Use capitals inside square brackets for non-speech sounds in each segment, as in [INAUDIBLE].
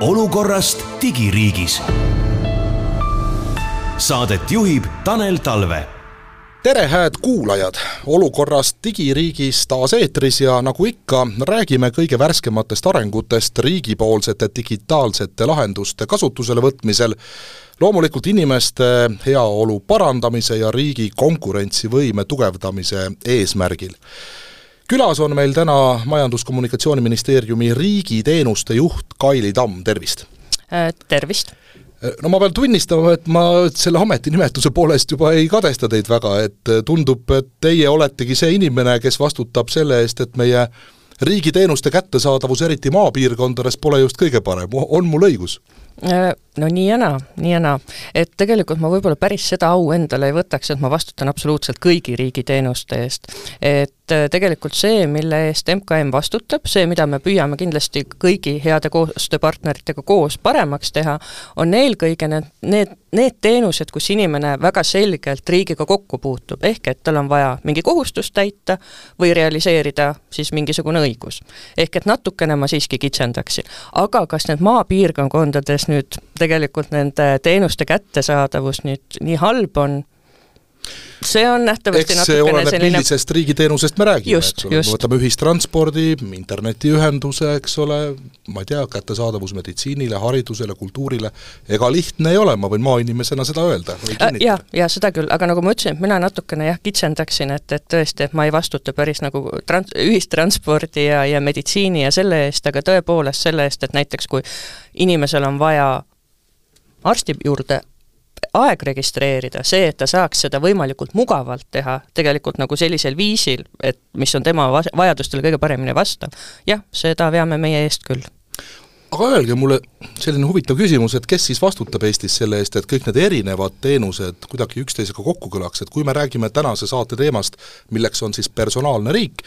olukorrast digiriigis. Saadet juhib Tanel Talve tere, hääd kuulajad! olukorrast digiriigis taas eetris ja nagu ikka, räägime kõige värskematest arengutest riigipoolsete digitaalsete lahenduste kasutusele võtmisel, loomulikult inimeste heaolu parandamise ja riigi konkurentsivõime tugevdamise eesmärgil külas on meil täna Majandus-Kommunikatsiooniministeeriumi riigiteenuste juht Kaili Tamm, tervist! Äh, tervist! Äh, no ma pean tunnistama, et ma selle ametinimetuse poolest juba ei kadesta teid väga, et äh, tundub, et teie oletegi see inimene, kes vastutab selle eest, et meie riigiteenuste kättesaadavus, eriti maapiirkondades, pole just kõige parem, on mul õigus? No nii ja naa, nii ja naa. et tegelikult ma võib-olla päris seda au endale ei võtaks, et ma vastutan absoluutselt kõigi riigiteenuste eest. et äh, tegelikult see, mille eest MKM vastutab, see, mida me püüame kindlasti kõigi heade koostööpartneritega koos paremaks teha, on eelkõige need, need, need teenused, kus inimene väga selgelt riigiga kokku puutub, ehk et tal on vaja mingi kohustus täita või realiseerida siis mingisugune õigus. ehk et natukene ma siiski kitsendaksin. aga kas need maapiirkondades nüüd tegelikult nende teenuste kättesaadavus nüüd nii halb on, see on nähtavasti eks see oleneb selline... millisest riigiteenusest me räägime, eks ole, võtame ühistranspordi, internetiühenduse, eks ole, ma ei tea, kättesaadavus meditsiinile, haridusele, kultuurile, ega lihtne ei ole, ma võin maainimesena seda öelda või äh, kinnitada. jah, ja seda küll, aga nagu ma ütlesin, et mina natukene jah, kitsendaksin, et, et tõesti, et ma ei vastuta päris nagu trans-, ühistranspordi ja, ja meditsiini ja selle eest, aga tõepoolest selle eest, et näiteks kui inimesel on vaja arsti juurde aeg registreerida, see, et ta saaks seda võimalikult mugavalt teha, tegelikult nagu sellisel viisil, et mis on tema vajadustele kõige paremini vastav, jah, seda veame meie eest küll. Aga öelge mulle selline huvitav küsimus, et kes siis vastutab Eestis selle eest, et kõik need erinevad teenused kuidagi üksteisega kokku kõlaks, et kui me räägime tänase saate teemast, milleks on siis personaalne riik,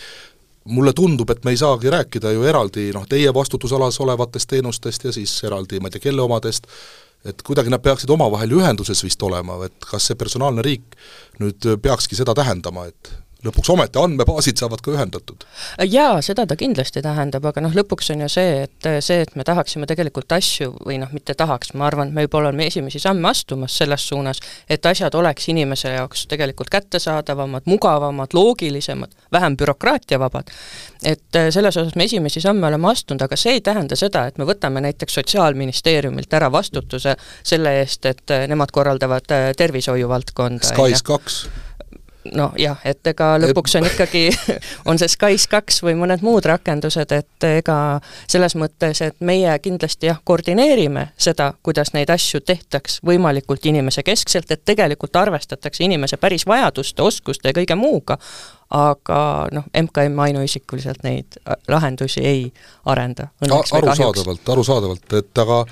mulle tundub, et me ei saagi rääkida ju eraldi noh, teie vastutusalas olevatest teenustest ja siis eraldi ma ei tea, kelle omadest, et kuidagi nad peaksid omavahel ühenduses vist olema, et kas see personaalne riik nüüd peakski seda tähendama, et lõpuks ometi andmebaasid saavad ka ühendatud. jaa, seda ta kindlasti tähendab, aga noh, lõpuks on ju see, et see, et me tahaksime tegelikult asju või noh, mitte tahaks, ma arvan, et me juba oleme esimesi samme astumas selles suunas, et asjad oleks inimese jaoks tegelikult kättesaadavamad, mugavamad, loogilisemad, vähem bürokraatiavabad. et äh, selles osas me esimesi samme oleme astunud, aga see ei tähenda seda, et me võtame näiteks Sotsiaalministeeriumilt ära vastutuse selle eest, et äh, nemad korraldavad äh, tervishoiuvaldkonda. SKAIS kaks noh jah, et ega lõpuks on ikkagi, [LAUGHS] on see SKAIS kaks või mõned muud rakendused, et ega selles mõttes, et meie kindlasti jah, koordineerime seda, kuidas neid asju tehtaks võimalikult inimesekeskselt, et tegelikult arvestatakse inimese päris vajaduste, oskuste ja kõige muuga, aga noh, MKM ainuisikuliselt neid lahendusi ei arenda. arusaadavalt, arusaadavalt, et aga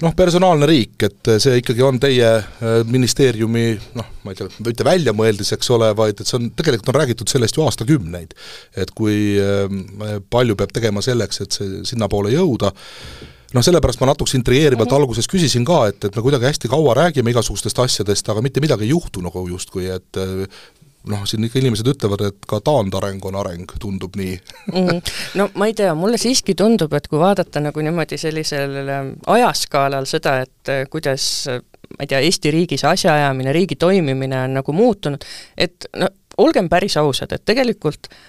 noh, personaalne riik, et see ikkagi on teie äh, ministeeriumi noh, ma ei tea, mitte väljamõeldis, eks ole, vaid et see on, tegelikult on räägitud sellest ju aastakümneid. et kui äh, palju peab tegema selleks, et see sinnapoole jõuda, noh, sellepärast ma natuke intrigeerivalt mm -hmm. alguses küsisin ka, et, et me kuidagi hästi kaua räägime igasugustest asjadest, aga mitte midagi ei juhtu nagu justkui, et noh, siin ikka inimesed ütlevad, et ka taandareng on areng, tundub nii mm. no ma ei tea, mulle siiski tundub, et kui vaadata nagu niimoodi sellisel ähm, ajaskaalal seda, et äh, kuidas äh, ma ei tea, Eesti riigis asjaajamine, riigi toimimine on nagu muutunud, et no olgem päris ausad, et tegelikult äh,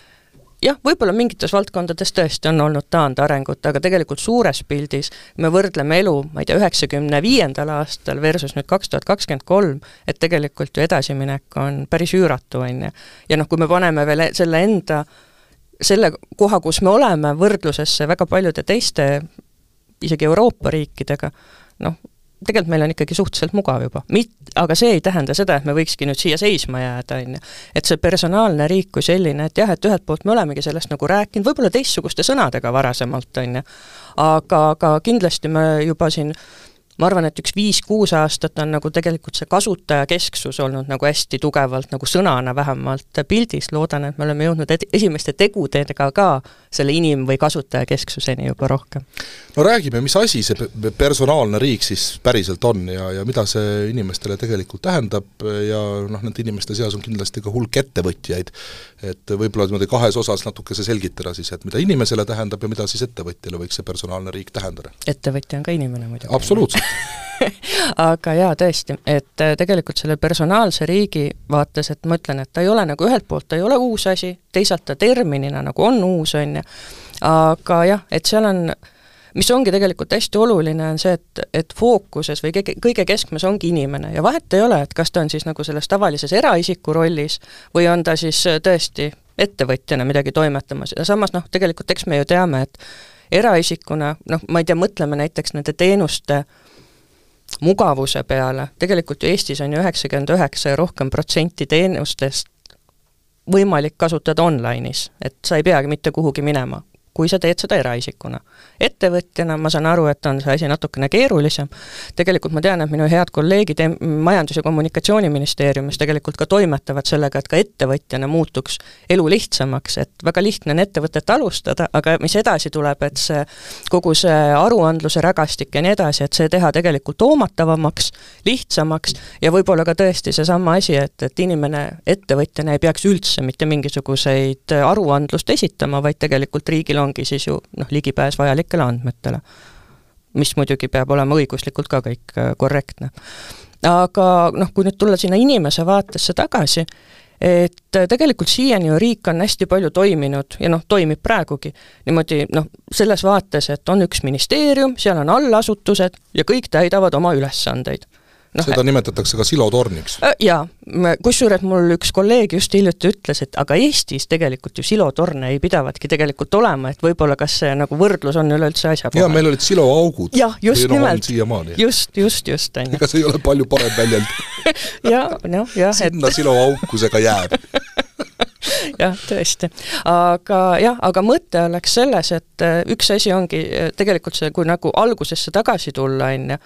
jah, võib-olla mingites valdkondades tõesti on olnud taandarengut, aga tegelikult suures pildis me võrdleme elu, ma ei tea, üheksakümne viiendal aastal versus nüüd kaks tuhat kakskümmend kolm, et tegelikult ju edasiminek on päris üüratu, on ju. ja noh, kui me paneme veel e-, selle enda, selle koha, kus me oleme, võrdlusesse väga paljude teiste isegi Euroopa riikidega, noh, tegelikult meil on ikkagi suhteliselt mugav juba. Mit-, aga see ei tähenda seda, et me võikski nüüd siia seisma jääda, on ju. et see personaalne riik kui selline, et jah, et ühelt poolt me olemegi sellest nagu rääkinud, võib-olla teistsuguste sõnadega varasemalt, on ju, aga, aga kindlasti me juba siin ma arvan, et üks viis-kuus aastat on nagu tegelikult see kasutajakesksus olnud nagu hästi tugevalt nagu sõnana vähemalt pildis, loodan, et me oleme jõudnud ed-, esimeste tegudega ka selle inim- või kasutajakesksuseni juba rohkem. no räägime, mis asi see personaalne riik siis päriselt on ja, ja mida see inimestele tegelikult tähendab ja noh, nende inimeste seas on kindlasti ka hulk ettevõtjaid, et võib-olla niimoodi kahes osas natukese selgitada siis, et mida inimesele tähendab ja mida siis ettevõtjale võiks see personaalne riik tähendada? ettevõtja on ka inimene muidugi. absoluutselt [LAUGHS] aga jaa, tõesti, et äh, tegelikult selle personaalse riigi vaates, et ma ütlen, et ta ei ole nagu ühelt poolt ta ei ole uus asi, teisalt ta terminina nagu on uus, on ju, aga jah, et seal on mis ongi tegelikult hästi oluline, on see, et, et fookuses või kõige, kõige keskmes ongi inimene. Ja vahet ei ole, et kas ta on siis nagu selles tavalises eraisiku rollis või on ta siis tõesti ettevõtjana midagi toimetamas. Ja samas noh, tegelikult eks me ju teame, et eraisikuna, noh, ma ei tea, mõtleme näiteks nende teenuste mugavuse peale, tegelikult ju Eestis on ju üheksakümmend üheksa ja rohkem protsenti teenustest võimalik kasutada online'is, et sa ei peagi mitte kuhugi minema kui sa teed seda eraisikuna. ettevõtjana ma saan aru, et on see asi natukene keerulisem, tegelikult ma tean, et minu head kolleegid Majandus- ja Kommunikatsiooniministeeriumis tegelikult ka toimetavad sellega, et ka ettevõtjana muutuks elu lihtsamaks, et väga lihtne on ettevõtet alustada, aga mis edasi tuleb, et see, kogu see aruandluse rägastik ja nii edasi, et see teha tegelikult hoomatavamaks, lihtsamaks ja võib-olla ka tõesti seesama asi, et, et inimene ettevõtjana ei peaks üldse mitte mingisuguseid aruandlust esitama, vaid tegelikult riigil ongi siis ju noh, ligipääs vajalikele andmetele. mis muidugi peab olema õiguslikult ka kõik äh, korrektne. aga noh, kui nüüd tulla sinna inimese vaatesse tagasi, et äh, tegelikult siiani ju riik on hästi palju toiminud ja noh, toimib praegugi niimoodi noh, selles vaates, et on üks ministeerium, seal on allasutused ja kõik täidavad oma ülesandeid no, seda nimetatakse ka silotorniks. Jaa, kusjuures mul üks kolleeg just hiljuti ütles, et aga Eestis tegelikult ju silotorne ei pidavatki tegelikult olema, et võib-olla kas see nagu võrdlus on üleüldse asjakohane. jaa, meil olid siloaugud. jah, just no, nimelt. just, just, just, on ju. ega see ei ole palju parem väljend [LAUGHS] jaa, noh, jah, et sinna siloauku see ka jääb [LAUGHS] jah, tõesti. aga jah, aga mõte oleks selles, et äh, üks asi ongi äh, tegelikult see, kui nagu algusesse tagasi tulla, on ju,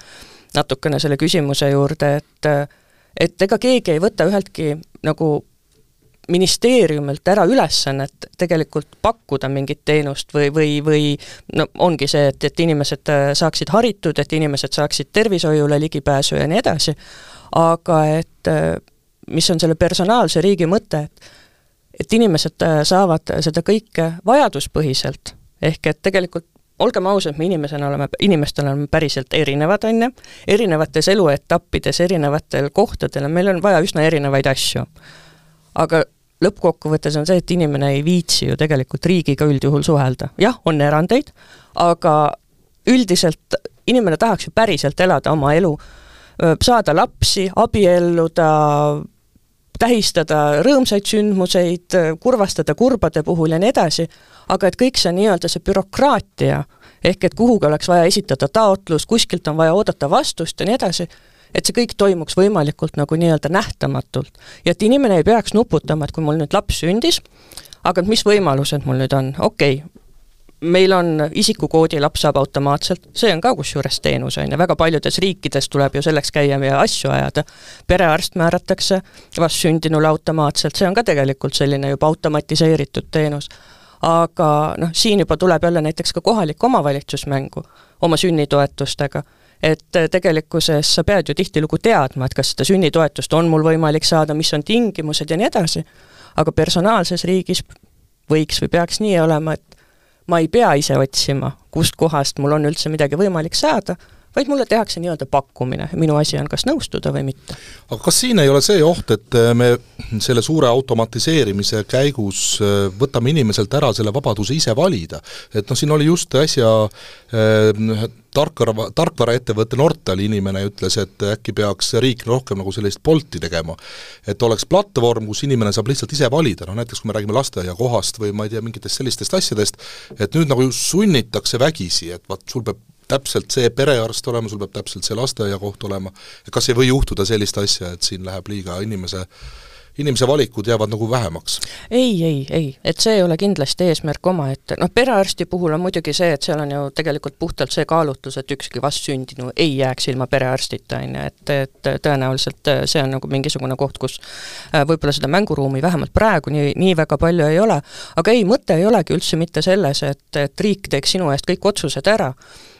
natukene selle küsimuse juurde, et et ega keegi ei võta üheltki nagu ministeeriumilt ära ülesannet tegelikult pakkuda mingit teenust või, või, või no ongi see, et, et inimesed saaksid haritud, et inimesed saaksid tervishoiule ligipääsu ja nii edasi, aga et mis on selle personaalse riigi mõte, et et inimesed saavad seda kõike vajaduspõhiselt, ehk et tegelikult olgem ausad, me inimesena oleme, inimestena oleme päriselt erinevad, on ju, erinevates eluetappides, erinevatel kohtadel, meil on vaja üsna erinevaid asju. aga lõppkokkuvõttes on see, et inimene ei viitsi ju tegelikult riigiga üldjuhul suhelda, jah, on erandeid, aga üldiselt inimene tahaks ju päriselt elada oma elu, saada lapsi, abielluda, tähistada rõõmsaid sündmuseid, kurvastada kurbade puhul ja nii edasi, aga et kõik see nii-öelda see bürokraatia, ehk et kuhugi oleks vaja esitada taotlus, kuskilt on vaja oodata vastust ja nii edasi, et see kõik toimuks võimalikult nagu nii-öelda nähtamatult. ja et inimene ei peaks nuputama, et kui mul nüüd laps sündis, aga mis võimalused mul nüüd on, okei okay,, meil on isikukoodi, laps saab automaatselt, see on ka kusjuures teenus, on ju, väga paljudes riikides tuleb ju selleks käia ja asju ajada. perearst määratakse vastsündinule automaatselt, see on ka tegelikult selline juba automatiseeritud teenus. aga noh, siin juba tuleb jälle näiteks ka kohalik omavalitsus mängu oma sünnitoetustega et tegelikkuses sa pead ju tihtilugu teadma, et kas seda sünnitoetust on mul võimalik saada, mis on tingimused ja nii edasi, aga personaalses riigis võiks või peaks nii olema, et ma ei pea ise otsima, kustkohast mul on üldse midagi võimalik saada, vaid mulle tehakse nii-öelda pakkumine, minu asi on kas nõustuda või mitte. aga kas siin ei ole see oht, et äh, me selle suure automatiseerimise käigus äh, võtame inimeselt ära selle vabaduse ise valida? et noh, siin oli just äsja äh, tarkvara, tarkvaraettevõtte Nortali inimene ütles, et äkki peaks riik rohkem nagu sellist Bolti tegema. et oleks platvorm, kus inimene saab lihtsalt ise valida, noh näiteks kui me räägime lasteaiakohast või ma ei tea, mingitest sellistest asjadest, et nüüd nagu sunnitakse vägisi, et vaat sul peab täpselt see perearst olema, sul peab täpselt see lasteaiakoht olema, kas ei või juhtuda sellist asja, et siin läheb liiga inimese inimese valikud jäävad nagu vähemaks? ei, ei, ei, et see ei ole kindlasti eesmärk omaette, noh perearsti puhul on muidugi see, et seal on ju tegelikult puhtalt see kaalutlus, et ükski vastsündinu ei jääks ilma perearstita, on ju, et, et tõenäoliselt see on nagu mingisugune koht, kus äh, võib-olla seda mänguruumi vähemalt praegu nii, nii väga palju ei ole, aga ei, mõte ei olegi üldse mitte selles, et, et riik teeks sinu eest kõik otsused ära, äh,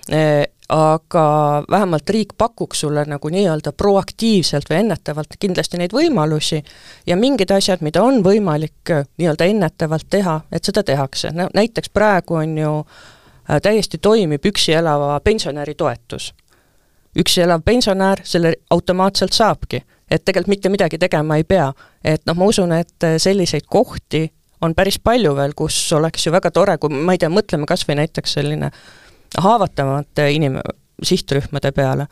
aga vähemalt riik pakuks sulle nagu nii-öelda proaktiivselt või ennetavalt kindlasti neid võimalusi ja mingid asjad, mida on võimalik äh, nii-öelda ennetavalt teha, et seda tehakse, no näiteks praegu on ju äh, täiesti toimib üksi elava pensionäri toetus. üksi elav pensionär selle automaatselt saabki, et tegelikult mitte midagi tegema ei pea. et noh, ma usun, et äh, selliseid kohti on päris palju veel, kus oleks ju väga tore, kui ma ei tea, mõtleme kas või näiteks selline äh, haavatavamate inim-, sihtrühmade peale.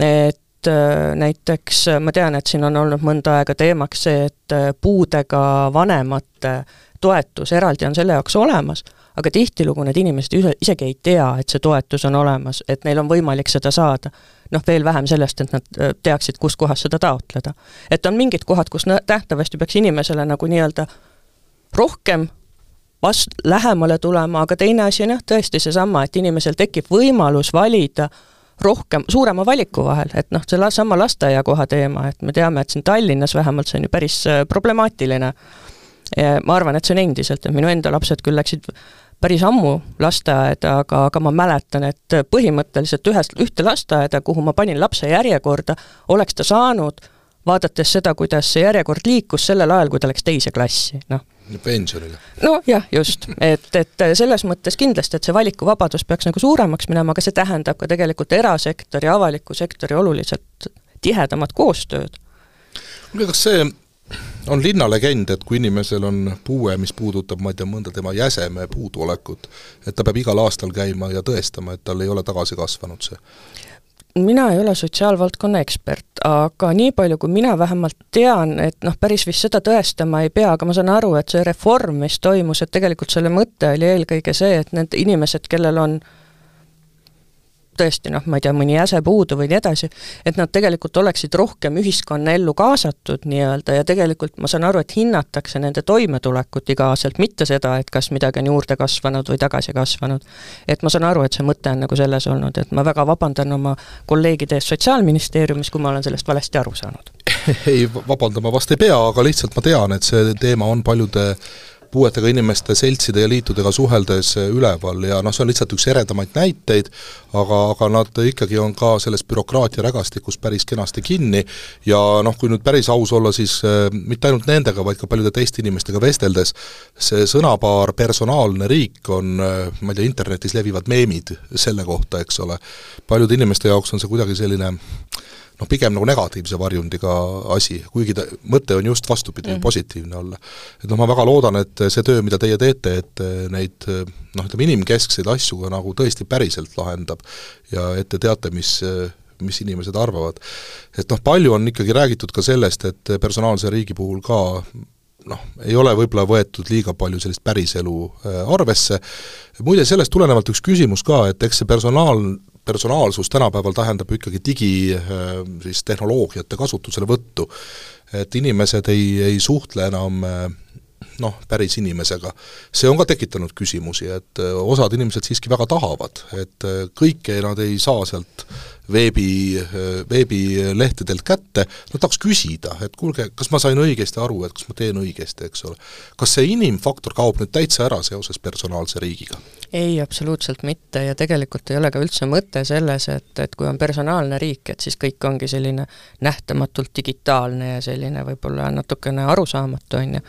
et äh, näiteks ma tean, et siin on olnud mõnda aega teemaks see, et äh, puudega vanemate toetus eraldi on selle jaoks olemas, aga tihtilugu need inimesed ise, isegi ei tea, et see toetus on olemas, et neil on võimalik seda saada. noh, veel vähem sellest, et nad äh, teaksid, kus kohas seda taotleda. et on mingid kohad, kus nähtavasti peaks inimesele nagu nii-öelda rohkem vast-, lähemale tulema, aga teine asi on jah, tõesti seesama, et inimesel tekib võimalus valida rohkem, suurema valiku vahel, et noh, seesama lasteaiakoha teema, et me teame, et siin Tallinnas vähemalt see on ju päris äh, problemaatiline. ma arvan, et see on endiselt, et minu enda lapsed küll läksid päris ammu lasteaeda, aga, aga ma mäletan, et põhimõtteliselt ühest, ühte lasteaeda, kuhu ma panin lapse järjekorda, oleks ta saanud, vaadates seda, kuidas see järjekord liikus sellel ajal, kui ta läks teise klassi, noh pensionile. nojah, just, et, et selles mõttes kindlasti, et see valikuvabadus peaks nagu suuremaks minema, aga see tähendab ka tegelikult erasektori, avaliku sektori oluliselt tihedamat koostööd. kuulge, kas see on linnalegend, et kui inimesel on puue, mis puudutab, ma ei tea, mõnda tema jäseme puuduolekut, et ta peab igal aastal käima ja tõestama, et tal ei ole tagasi kasvanud see? Mina ei ole sotsiaalvaldkonna ekspert, aga nii palju, kui mina vähemalt tean, et noh, päris vist seda tõestama ei pea, aga ma saan aru, et see reform, mis toimus, et tegelikult selle mõte oli eelkõige see, et need inimesed, kellel on äh, tõesti noh, ma ei tea, mõni äse puudu või nii edasi, et nad tegelikult oleksid rohkem ühiskonnaellu kaasatud nii-öelda ja tegelikult ma saan aru, et hinnatakse nende toimetulekut iga-aastaselt, mitte seda, et kas midagi on juurde kasvanud või tagasi kasvanud. et ma saan aru, et see mõte on nagu selles olnud, et ma väga vabandan oma kolleegide ees Sotsiaalministeeriumis, kui ma olen sellest valesti aru saanud [LAUGHS] ei, vabandama vast ei pea, aga lihtsalt ma tean, et see teema on paljude puuetega inimeste seltside ja liitudega suheldes üleval. Ja noh, see on lihtsalt üks eredamaid näiteid, aga, aga nad ikkagi on ka selles bürokraatia rägastikus päris kenasti kinni. Ja noh, kui nüüd päris aus olla, siis äh, mitte ainult nendega, vaid ka paljude teiste inimestega vesteldes, see sõnapaar personaalne riik on äh, ma ei tea, internetis levivad meemid selle kohta, eks ole, paljude inimeste jaoks on see kuidagi selline noh, pigem nagu negatiivse varjundiga asi, kuigi ta, mõte on just vastupidi mm, -hmm. positiivne olla. et noh, ma väga loodan, et see töö, mida teie teete, et neid noh, ütleme inimkeskseid asju ka nagu tõesti päriselt lahendab ja et te teate, mis mis inimesed arvavad. et noh, palju on ikkagi räägitud ka sellest, et personaalse riigi puhul ka noh, ei ole võib-olla võetud liiga palju sellist päriselu äh, arvesse, muide sellest tulenevalt üks küsimus ka, et eks see personaal, personaalsus tänapäeval tähendab ikkagi digi äh, siis tehnoloogiate kasutuselevõttu. et inimesed ei, ei suhtle enam äh, noh, päris inimesega. see on ka tekitanud küsimusi, et äh, osad inimesed siiski väga tahavad, et kõike nad ei saa sealt veebi, veebilehtedelt kätte, nad tahaks küsida, et kuulge, kas ma sain õigesti aru, et kas ma teen õigesti, eks ole. kas see inimfaktor kaob nüüd täitsa ära seoses personaalse riigiga? Ei, absoluutselt mitte ja tegelikult ei ole ka üldse mõte selles, et, et kui on personaalne riik, et siis kõik ongi selline nähtamatult digitaalne ja selline võib-olla natukene arusaamatu, on ju.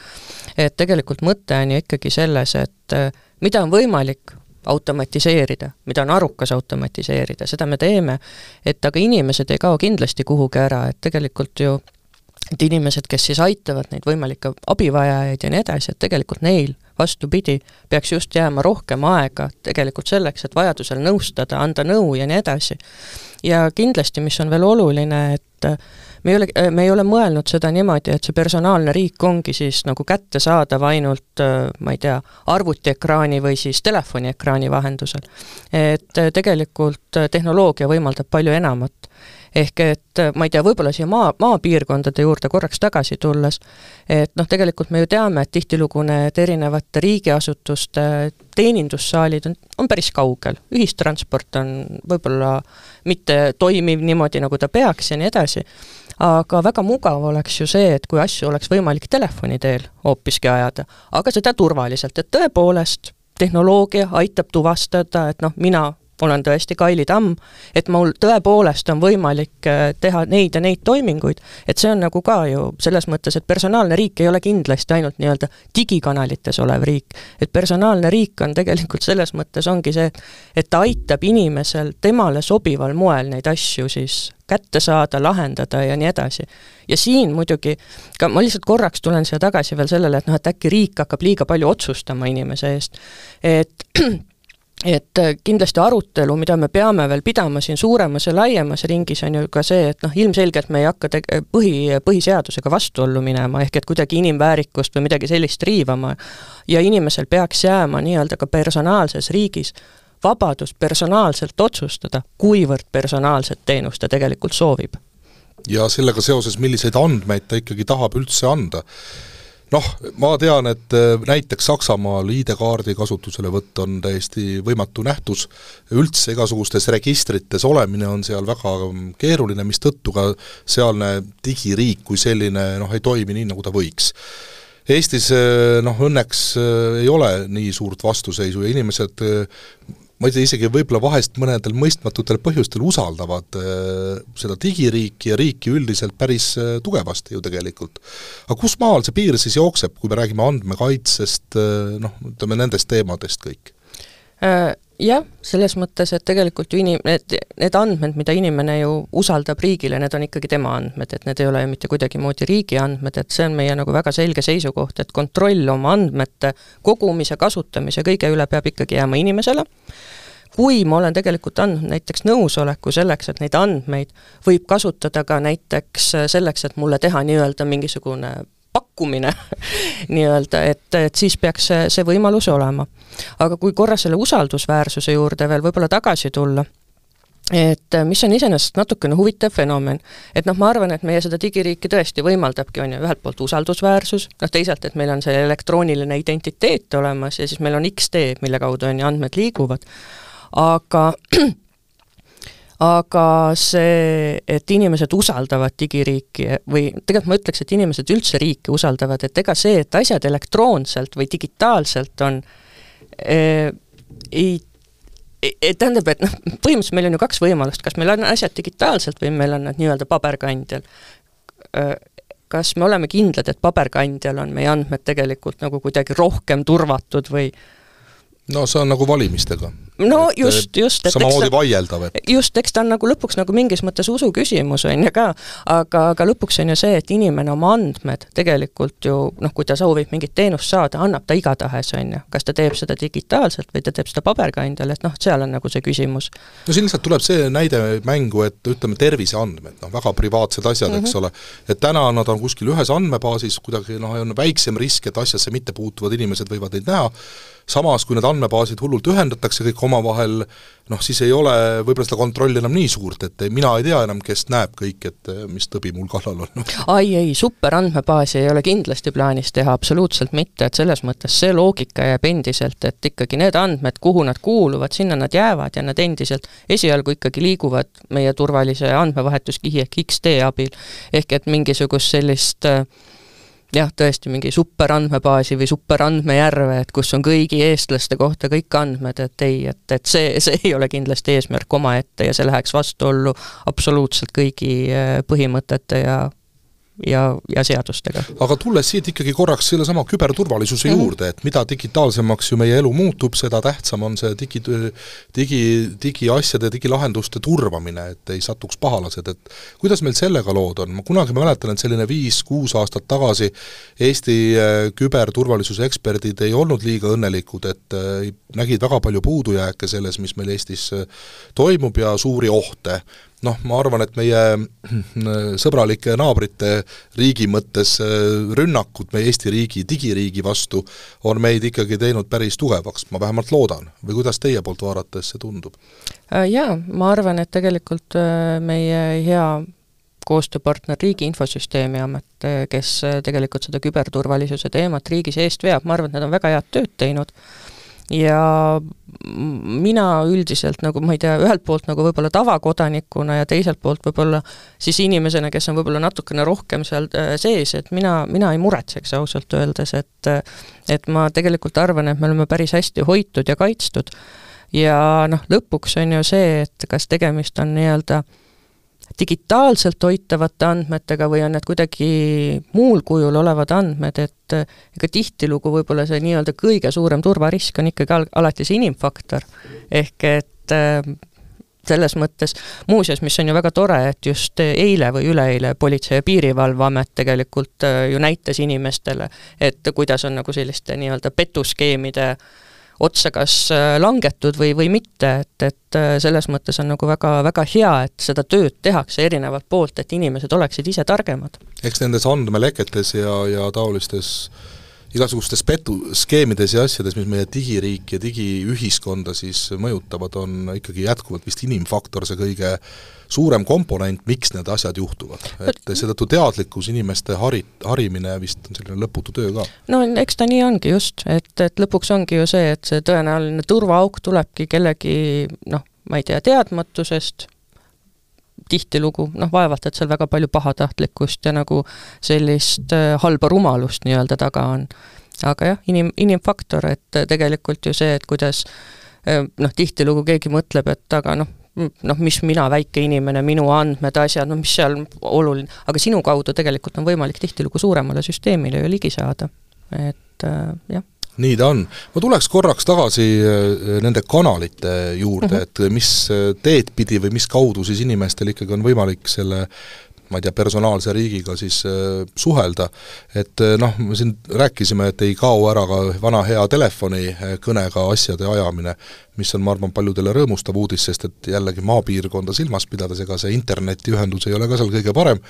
et tegelikult mõte on ju ikkagi selles, et mida on võimalik automatiseerida, mida on arukas automatiseerida, seda me teeme, et aga inimesed ei kao kindlasti kuhugi ära, et tegelikult ju et inimesed, kes siis aitavad neid võimalikke abivajajaid ja nii edasi, et tegelikult neil vastupidi, peaks just jääma rohkem aega tegelikult selleks, et vajadusel nõustada, anda nõu ja nii edasi. ja kindlasti, mis on veel oluline, et me ei ole, me ei ole mõelnud seda niimoodi, et see personaalne riik ongi siis nagu kättesaadav ainult ma ei tea, arvutiekraani või siis telefoniekraani vahendusel. et tegelikult tehnoloogia võimaldab palju enamat ehk et ma ei tea, võib-olla siia maa, maapiirkondade juurde korraks tagasi tulles, et noh, tegelikult me ju teame, et tihtilugu need erinevate riigiasutuste teenindussaalid on, on päris kaugel, ühistransport on võib-olla mitte toimiv niimoodi, nagu ta peaks ja nii edasi, aga väga mugav oleks ju see, et kui asju oleks võimalik telefoni teel hoopiski ajada, aga seda turvaliselt, et tõepoolest tehnoloogia aitab tuvastada, et noh, mina olen tõesti Kaili Tamm, et mul tõepoolest on võimalik äh, teha neid ja neid toiminguid, et see on nagu ka ju selles mõttes, et personaalne riik ei ole kindlasti ainult nii-öelda digikanalites olev riik. et personaalne riik on tegelikult selles mõttes ongi see, et ta aitab inimesel temale sobival moel neid asju siis kätte saada, lahendada ja nii edasi. ja siin muidugi, ka ma lihtsalt korraks tulen siia tagasi veel sellele, et noh, et äkki riik hakkab liiga palju otsustama inimese eest, et [CLEARS THROAT] et äh, kindlasti arutelu, mida me peame veel pidama siin suuremas ja laiemas ringis, on ju ka see, et noh, ilmselgelt me ei hakka teg-, põhi, põhiseadusega vastuollu minema, ehk et kuidagi inimväärikust või midagi sellist riivama. ja inimesel peaks jääma nii-öelda ka personaalses riigis vabadus personaalselt otsustada, kuivõrd personaalset teenust ta tegelikult soovib. ja sellega seoses, milliseid andmeid ta ikkagi tahab üldse anda noh, ma tean, et äh, näiteks Saksamaal ID-kaardi kasutuselevõtt on täiesti võimatu nähtus, üldse igasugustes registrites olemine on seal väga keeruline, mistõttu ka sealne digiriik kui selline noh, ei toimi nii, nagu ta võiks. Eestis äh, noh, õnneks äh, ei ole nii suurt vastuseisu ja inimesed ma ei tea, isegi võib-olla vahest mõnedel mõistmatutel põhjustel usaldavad äh, seda digiriiki ja riiki üldiselt päris äh, tugevasti ju tegelikult. aga kus maal see piir siis jookseb, kui me räägime andmekaitsest äh,, noh, ütleme nendest teemadest kõik äh,? Jah, selles mõttes, et tegelikult ju inim-, need, need andmed, mida inimene ju usaldab riigile, need on ikkagi tema andmed, et need ei ole ju mitte kuidagimoodi riigi andmed, et see on meie nagu väga selge seisukoht, et kontroll oma andmete kogumise, kasutamise, kõige üle peab ikkagi jääma inimesele, kui ma olen tegelikult andnud näiteks nõusoleku selleks, et neid andmeid võib kasutada ka näiteks selleks, et mulle teha nii-öelda mingisugune pakkumine [LAUGHS] nii-öelda, et, et siis peaks see, see võimalus olema. aga kui korra selle usaldusväärsuse juurde veel võib-olla tagasi tulla, et mis on iseenesest natukene huvitav fenomen, et noh, ma arvan, et meie seda digiriiki tõesti võimaldabki, on ju, ühelt poolt usaldusväärsus, noh teisalt, et meil on see elektrooniline identiteet olemas ja siis meil on X-tee, mille kaudu on ju andmed liiguvad aga [CLEARS THROAT] aga see, et inimesed usaldavad digiriiki või tegelikult ma ütleks, et inimesed üldse riiki usaldavad, et ega see, et asjad elektroonselt või digitaalselt on äh,, ei et tähendab, et noh, põhimõtteliselt meil on ju kaks võimalust, kas meil on asjad digitaalselt või meil on nad nii-öelda paberkandjal. Kas me oleme kindlad, et paberkandjal on meie andmed tegelikult nagu kuidagi rohkem turvatud või no see on nagu valimistega no et just, just. samamoodi vaieldav, et just, eks ta on nagu lõpuks nagu mingis mõttes usu küsimus, on ju ka, aga, aga lõpuks on ju see, et inimene oma andmed tegelikult ju noh, kui ta soovib mingit teenust saada, annab ta igatahes, on ju. kas ta teeb seda digitaalselt või ta teeb seda paberkandjal, et noh, seal on nagu see küsimus. no siin lihtsalt tuleb see näide mängu, et ütleme, terviseandmed, noh väga privaatsed asjad mm, -hmm. eks mhm. ole, et täna nad on kuskil ühes andmebaasis, kuidagi noh, on väiksem risk, et asjasse mitte puutuvad inimesed võivad neid näha, samas kui need andmebaasid hullult ühendatakse kõik omavahel, noh siis ei ole võib-olla seda kontrolli enam nii suurt, et mina ei tea enam, kes näeb kõik, et mis tõbi mul kallal on. ai ei, superandmebaasi ei ole kindlasti plaanis teha, absoluutselt mitte, et selles mõttes see loogika jääb endiselt, et ikkagi need andmed, kuhu nad kuuluvad, sinna nad jäävad ja nad endiselt esialgu ikkagi liiguvad meie turvalise andmevahetuskihi ehk X-tee abil. ehk et mingisugust sellist äh, jah, tõesti mingi superandmebaasi või superandmejärve, et kus on kõigi eestlaste kohta kõik andmed, et ei, et, et see, see ei ole kindlasti eesmärk omaette ja see läheks vastuollu absoluutselt kõigi äh, põhimõtete ja ja, ja seadustega. aga tulles siit ikkagi korraks sellesama küberturvalisuse mm -hmm. juurde, et mida digitaalsemaks ju meie elu muutub, seda tähtsam on see digi, digi, digiasjade, digilahenduste turvamine, et ei satuks pahalased, et kuidas meil sellega lood on, ma kunagi mäletan, et selline viis-kuus aastat tagasi Eesti äh, küberturvalisuse eksperdid ei olnud liiga õnnelikud, et äh, nägid väga palju puudujääke selles, mis meil Eestis äh, toimub ja suuri ohte noh, ma arvan, et meie sõbralike naabrite riigi mõttes rünnakud meie Eesti riigi, digiriigi vastu on meid ikkagi teinud päris tugevaks, ma vähemalt loodan. või kuidas teie poolt vaadates see tundub? Jaa, ma arvan, et tegelikult meie hea koostööpartner Riigi Infosüsteemi Amet, kes tegelikult seda küberturvalisuse teemat riigis eest veab, ma arvan, et nad on väga head tööd teinud ja mina üldiselt nagu ma ei tea, ühelt poolt nagu võib-olla tavakodanikuna ja teiselt poolt võib-olla siis inimesena, kes on võib-olla natukene rohkem seal äh, sees, et mina, mina ei muretseks ausalt öeldes, et et ma tegelikult arvan, et me oleme päris hästi hoitud ja kaitstud. ja noh, lõpuks on ju see, et kas tegemist on nii-öelda äh, digitaalselt hoitavate andmetega või on need kuidagi muul kujul olevad andmed, et ega tihtilugu võib-olla see nii-öelda kõige suurem turvarisk on ikkagi al-, alati see inimfaktor. ehk et äh, selles mõttes, muuseas, mis on ju väga tore, et just eile või üleeile Politsei- ja Piirivalveamet tegelikult äh, ju näitas inimestele, et kuidas on nagu selliste nii-öelda petuskeemide äh, otsa kas äh, langetud või, või mitte, et, et äh, selles mõttes on nagu väga, väga hea, et seda tööd tehakse erinevalt poolt, et inimesed oleksid ise targemad. eks nendes andmeleketes ja, ja taolistes igasugustes petu, skeemides ja asjades, mis meie digiriiki ja digiühiskonda siis mõjutavad, on ikkagi jätkuvalt vist inimfaktor see kõige suurem komponent, miks need asjad juhtuvad. et seetõttu teadlikkus, inimeste hari, harimine vist on selline lõputu töö ka. no eks ta nii ongi just, et, et lõpuks ongi ju see, et see tõenäoline turvaauk tulebki kellegi noh, ma ei tea, teadmatusest, tihtilugu, noh vaevalt, et seal väga palju pahatahtlikkust ja nagu sellist äh, halba rumalust nii-öelda taga on. aga jah, inim, inimfaktor, et tegelikult ju see, et kuidas äh, noh, tihtilugu keegi mõtleb, et aga noh, noh, mis mina, väike inimene, minu andmed, asjad, no mis seal oluline, aga sinu kaudu tegelikult on võimalik tihtilugu suuremale süsteemile ju ligi saada, et äh, jah nii ta on. ma tuleks korraks tagasi äh, nende kanalite juurde mm, -hmm. et mis äh, teed pidi või mis kaudu siis inimestel ikkagi on võimalik selle ma ei tea, personaalse riigiga siis suhelda, et noh, me siin rääkisime, et ei kao ära ka vana hea telefonikõnega asjade ajamine, mis on, ma arvan, paljudele rõõmustav uudis, sest et jällegi maapiirkonda silmas pidades, ega see internetiühendus ei ole ka seal kõige parem,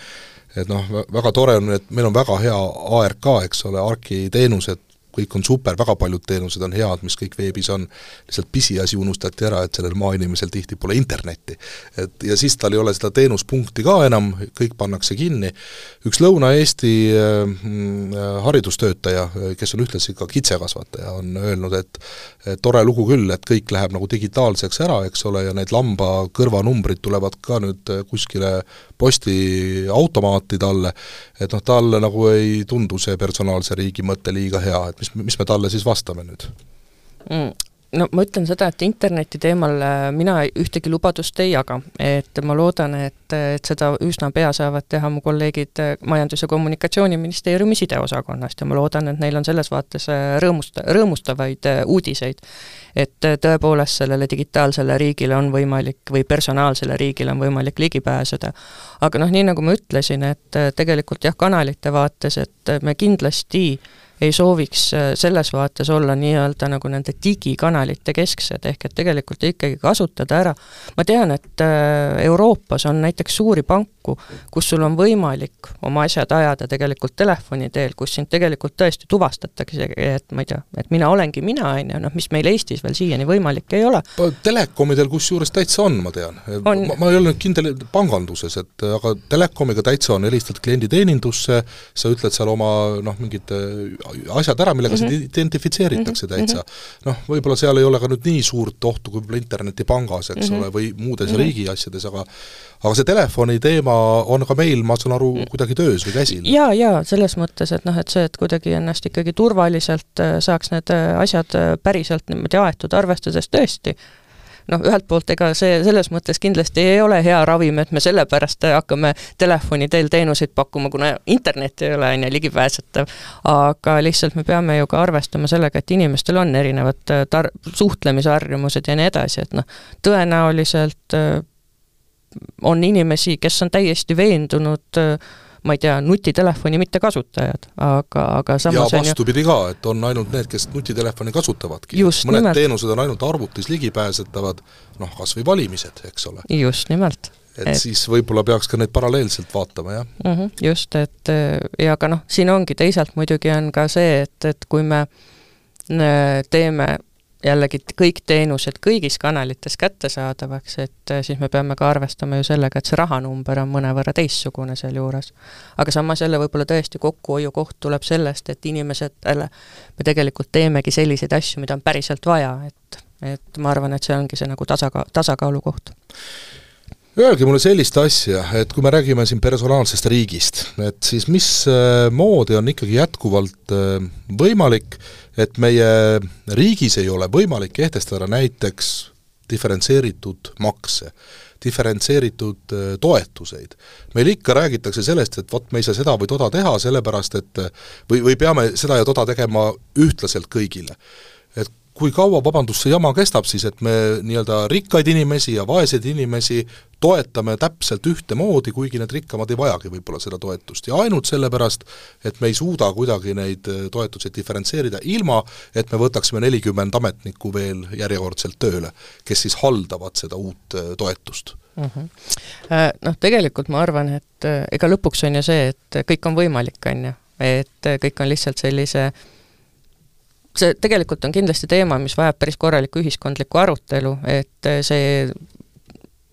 et noh, väga tore on, et meil on väga hea ARK, eks ole, ARK-i teenused, kõik on super, väga paljud teenused on head, mis kõik veebis on, lihtsalt pisiasi unustati ära, et sellel maainimesel tihti pole internetti. et ja siis tal ei ole seda teenuspunkti ka enam, kõik pannakse kinni, üks Lõuna-Eesti äh, haridustöötaja, kes on ühtlasi ka kitsekasvataja, on öelnud, et tore lugu küll, et kõik läheb nagu digitaalseks ära, eks ole, ja need lamba kõrvanumbrid tulevad ka nüüd kuskile postiautomaati talle, et noh, talle nagu ei tundu see personaalse riigi mõte liiga hea, et mis, mis me talle siis vastame nüüd mm.? no ma ütlen seda, et interneti teemal äh, mina ühtegi lubadust ei jaga, et ma loodan, et, et seda üsna pea saavad teha mu kolleegid äh, Majandus- ja Kommunikatsiooniministeeriumi sideosakonnast ja ma loodan, et neil on selles vaates äh, rõõmust-, rõõmustavaid uudiseid. et tõepoolest sellele digitaalsele riigile on võimalik või personaalsele riigile on võimalik ligi pääseda. aga noh, nii nagu ma ütlesin, et tegelikult jah, kanalite vaates, et me kindlasti äh, ei sooviks äh, selles vaates olla nii-öelda nagu nende digikanalite kesksed, ehk et tegelikult ikkagi kasutada ära, ma tean, et äh, Euroopas on näiteks suuri panku, kus sul on võimalik oma asjad ajada tegelikult telefoni teel, kus sind tegelikult tõesti tuvastatakse, et ma ei tea, et mina olengi mina, on ju, noh mis meil Eestis veel siiani võimalik ei ole. Telekomidel kusjuures täitsa on, ma tean. ma, ma ei olnud kindel panganduses, et aga Telekomiga täitsa on, helistad klienditeenindusse, sa ütled seal oma noh, mingid asjad ära, millega mm -hmm. sind mhm. identifitseeritakse mhm. täitsa. noh, võib-olla seal ei ole ka nüüd nii suurt ohtu kui võib-olla internetipangas, eks mm -hmm. ole, või muudes mm -hmm. riigi asjades, aga aga see telefoni teema on ka meil, ma saan aru, kuidagi töös või käsil? jaa, jaa, selles mõttes, et noh, et see, et kuidagi ennast ikkagi turvaliselt äh, saaks need äh, asjad äh, päriselt niimoodi aetud, arvestades tõesti, noh, ühelt poolt ega see selles mõttes kindlasti ei ole hea ravim, et me sellepärast hakkame telefoni teel teenuseid pakkuma, kuna internet ei ole, on ju, ligipääsetav, aga lihtsalt me peame ju ka arvestama sellega, et inimestel on erinevad äh, tar-, suhtlemisharjumused ja nii edasi, et noh, tõenäoliselt äh, on inimesi, kes on täiesti veendunud äh, ma ei tea, nutitelefoni mittekasutajad, aga, aga samas ja vastupidi ju... ka, et on ainult need, kes nutitelefoni kasutavadki. mõned nimelt. teenused on ainult arvutis ligipääsetavad, noh, kas või valimised, eks ole. just nimelt et, et siis võib-olla peaks ka neid paralleelselt vaatama, jah mm. -hmm, just, et ja aga noh, siin ongi teisalt muidugi on ka see, et, et kui me teeme jällegi kõik teenused kõigis kanalites kättesaadavaks, et äh, siis me peame ka arvestama ju sellega, et see rahanumber on mõnevõrra teistsugune sealjuures. aga samas jälle võib-olla tõesti kokkuhoiukoht tuleb sellest, et inimesetele me tegelikult teemegi selliseid asju, mida on päriselt vaja, et, et ma arvan, et see ongi see nagu tasaka-, tasakaalu koht Öelge mulle sellist asja, et kui me räägime siin personaalsest riigist, et siis mismoodi on ikkagi jätkuvalt äh, võimalik, et meie riigis ei ole võimalik kehtestada näiteks diferentseeritud makse, diferentseeritud äh, toetuseid. meil ikka räägitakse sellest, et vot me ei saa seda või toda teha, sellepärast et või, või peame seda ja toda tegema ühtlaselt kõigile. Kui kaua, vabandust, see jama kestab siis, et me nii-öelda rikkaid inimesi ja vaeseid inimesi toetame täpselt ühtemoodi, kuigi need rikkamad ei vajagi võib-olla seda toetust ja ainult sellepärast, et me ei suuda kuidagi neid äh, toetusi diferentseerida, ilma et me võtaksime nelikümmend ametnikku veel järjekordselt tööle, kes siis haldavad seda uut äh, toetust mm. -hmm. Noh, tegelikult ma arvan, et ega lõpuks on ju see, et kõik on võimalik, on ju, et kõik on lihtsalt sellise äh, see tegelikult on kindlasti teema, mis vajab päris korralikku ühiskondlikku arutelu, et see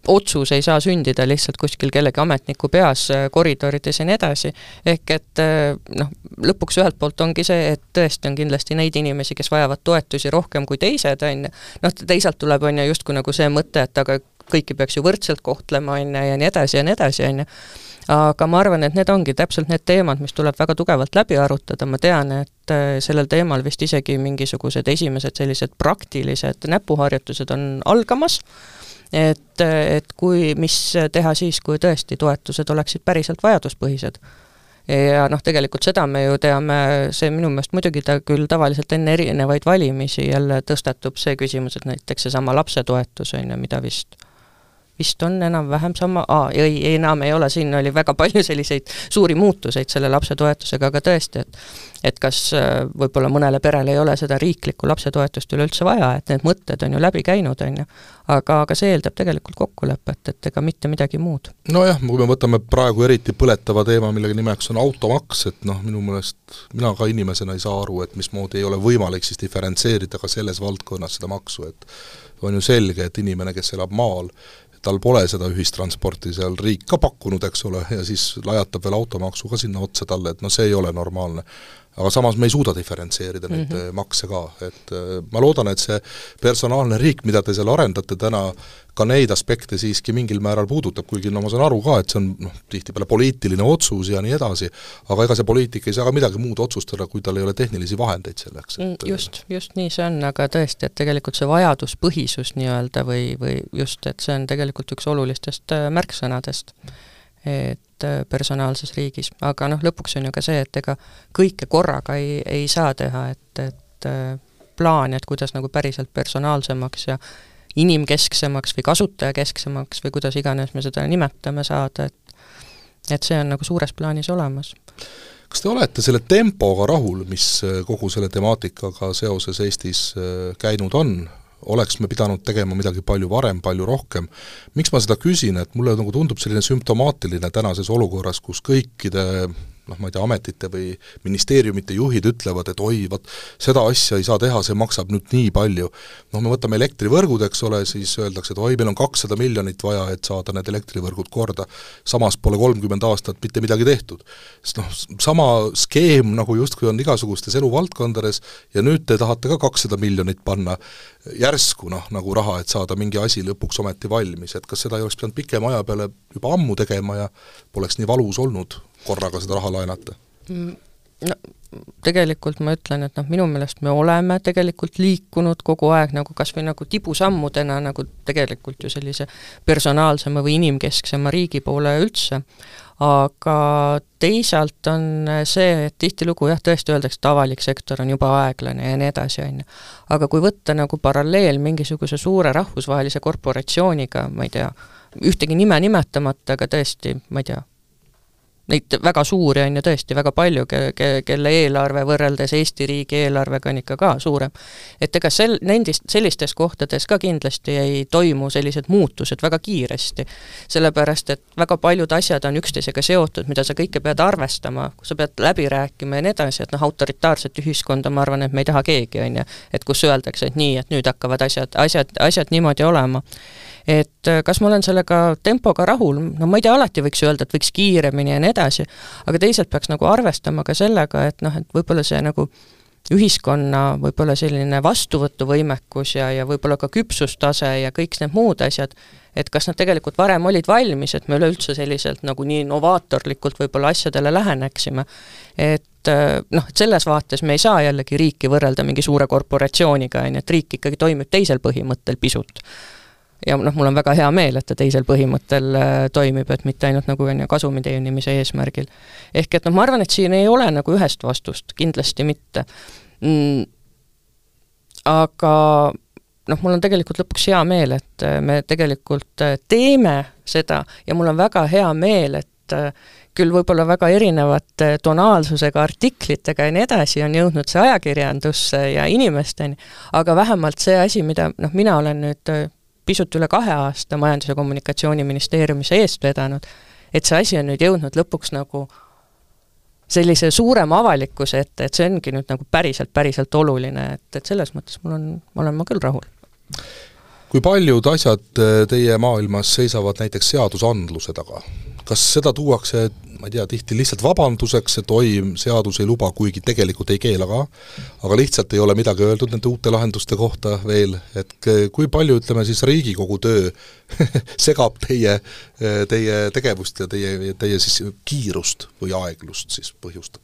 otsus ei saa sündida lihtsalt kuskil kellegi ametniku peas koridorides ja nii edasi, ehk et noh, lõpuks ühelt poolt ongi see, et tõesti on kindlasti neid inimesi, kes vajavad toetusi rohkem kui teised, on ju, noh teisalt tuleb, on ju, justkui nagu see mõte, et aga kõiki peaks ju võrdselt kohtlema, on ju, ja nii edasi ja nii edasi, on ju aga ma arvan, et need ongi täpselt need teemad, mis tuleb väga tugevalt läbi arutada, ma tean, et äh, sellel teemal vist isegi mingisugused esimesed sellised praktilised näpuharjutused on algamas, et, et kui, mis teha siis, kui tõesti toetused oleksid päriselt vajaduspõhised. Ja noh, tegelikult seda me ju teame, see minu meelest muidugi ta küll tavaliselt enne erinevaid valimisi jälle tõstatub see küsimus, et näiteks seesama lapsetoetus, on ju, mida vist vist on enam-vähem sama, ei, enam ei ole, siin oli väga palju selliseid suuri muutuseid selle lapsetoetusega, aga tõesti, et et kas äh, võib-olla mõnele perele ei ole seda riiklikku lapsetoetust üleüldse vaja, et need mõtted on ju läbi käinud, on ju. aga, aga see eeldab tegelikult kokkulepet, et ega mitte midagi muud. nojah, kui me võtame praegu eriti põletava teema, millega nimeks on automaks, et noh, minu meelest mina ka inimesena ei saa aru, et mismoodi ei ole võimalik siis diferentseerida ka selles valdkonnas seda maksu, et on ju selge, et inimene, kes elab maal, tal pole seda ühistransporti seal riik ka pakkunud, eks ole, ja siis lajatab veel automaksu ka sinna otsa talle, et noh, see ei ole normaalne aga samas me ei suuda diferentseerida neid mm -hmm. makse ka, et äh, ma loodan, et see personaalne riik, mida te seal arendate täna, ka neid aspekte siiski mingil määral puudutab, kuigi no ma saan aru ka, et see on noh, tihtipeale poliitiline otsus ja nii edasi, aga ega see poliitik ei saa ka midagi muud otsustada, kui tal ei ole tehnilisi vahendeid selleks, et mm, just, just nii see on, aga tõesti, et tegelikult see vajaduspõhisus nii-öelda või, või just, et see on tegelikult üks olulistest äh, märksõnadest et äh, personaalses riigis, aga noh, lõpuks on ju ka see, et ega kõike korraga ei, ei saa teha, et, et äh, plaan, et kuidas nagu päriselt personaalsemaks ja inimkesksemaks või kasutajakesksemaks või kuidas iganes me seda nimetame saada, et et see on nagu suures plaanis olemas. kas te olete selle tempoga rahul, mis äh, kogu selle temaatikaga seoses Eestis käinud on, oleks me pidanud tegema midagi palju varem, palju rohkem. miks ma seda küsin, et mulle nagu tundub selline sümptomaatiline tänases olukorras, kus kõikide noh, ma ei tea, ametite või ministeeriumite juhid ütlevad, et oi, vot seda asja ei saa teha, see maksab nüüd nii palju. noh, me võtame elektrivõrgud, eks ole, siis öeldakse, et oi, meil on kakssada miljonit vaja, et saada need elektrivõrgud korda. samas pole kolmkümmend aastat mitte midagi tehtud. sest noh, sama skeem nagu justkui on igasugustes eluvaldkondades ja nüüd te tahate ka kakssada miljonit panna järsku noh, nagu raha, et saada mingi asi lõpuks ometi valmis, et kas seda ei oleks pidanud pikema aja peale juba ammu tegema ja poleks nii valus olnud korraga seda raha laenata? Mm, no tegelikult ma ütlen, et noh, minu meelest me oleme tegelikult liikunud kogu aeg nagu kas või nagu tibusammudena nagu tegelikult ju sellise personaalsema või inimkesksema riigi poole üldse, aga teisalt on see, et tihtilugu jah, tõesti öeldakse, et avalik sektor on juba aeglane ja nii edasi, on ju. aga kui võtta nagu paralleel mingisuguse suure rahvusvahelise korporatsiooniga, ma ei tea, ühtegi nime nimetamata, aga tõesti, ma ei tea, neid väga suuri on ju tõesti väga palju, ke-, ke-, kelle eelarve võrreldes Eesti riigi eelarvega on ikka ka suurem. et ega sel-, nendist, sellistes kohtades ka kindlasti ei toimu sellised muutused väga kiiresti. sellepärast, et väga paljud asjad on üksteisega seotud, mida sa kõike pead arvestama, sa pead läbi rääkima ja nii edasi, et noh, autoritaarset ühiskonda ma arvan, et me ei taha keegi, on ju. et kus öeldakse, et nii, et nüüd hakkavad asjad, asjad, asjad niimoodi olema et äh, kas ma olen sellega tempoga rahul, no ma ei tea, alati võiks öelda, et võiks kiiremini ja nii edasi, aga teisalt peaks nagu arvestama ka sellega, et noh, et võib-olla see nagu ühiskonna võib-olla selline vastuvõtuvõimekus ja, ja võib-olla ka küpsustase ja kõik need muud asjad, et kas nad tegelikult varem olid valmis, et me üleüldse selliselt nagu nii novaatorlikult võib-olla asjadele läheneksime. et äh, noh, et selles vaates me ei saa jällegi riiki võrrelda mingi suure korporatsiooniga, on ju, et riik ikkagi toimib teisel põhimõttel pisut ja noh, mul on väga hea meel, et ta teisel põhimõttel äh, toimib, et mitte ainult nagu on ju kasumi teenimise eesmärgil. ehk et noh, ma arvan, et siin ei ole nagu ühest vastust, kindlasti mitte mm,. aga noh, mul on tegelikult lõpuks hea meel, et äh, me tegelikult äh, teeme seda ja mul on väga hea meel, et küll võib-olla väga erinevate tonaalsusega artiklitega ja nii edasi on jõudnud see ajakirjandusse ja inimesteni, aga vähemalt see asi, mida noh, mina olen nüüd pisut üle kahe aasta Majandus- ja Kommunikatsiooniministeeriumis eest vedanud, et see asi on nüüd jõudnud lõpuks nagu sellise suurema avalikkuse ette, et see ongi nüüd nagu päriselt, päriselt oluline, et, et selles mõttes mul on, olen ma küll rahul. kui paljud asjad eh, teie maailmas seisavad näiteks seadusandluse taga? Kas seda tuuakse ma ei tea, tihti lihtsalt vabanduseks, et oi, seadus ei luba, kuigi tegelikult ei keela ka, aga lihtsalt ei ole midagi öeldud nende uute lahenduste kohta veel, et kui palju, ütleme siis, Riigikogu töö [LAUGHS] segab teie, teie tegevust ja teie, teie siis kiirust või aeglust siis põhjustab?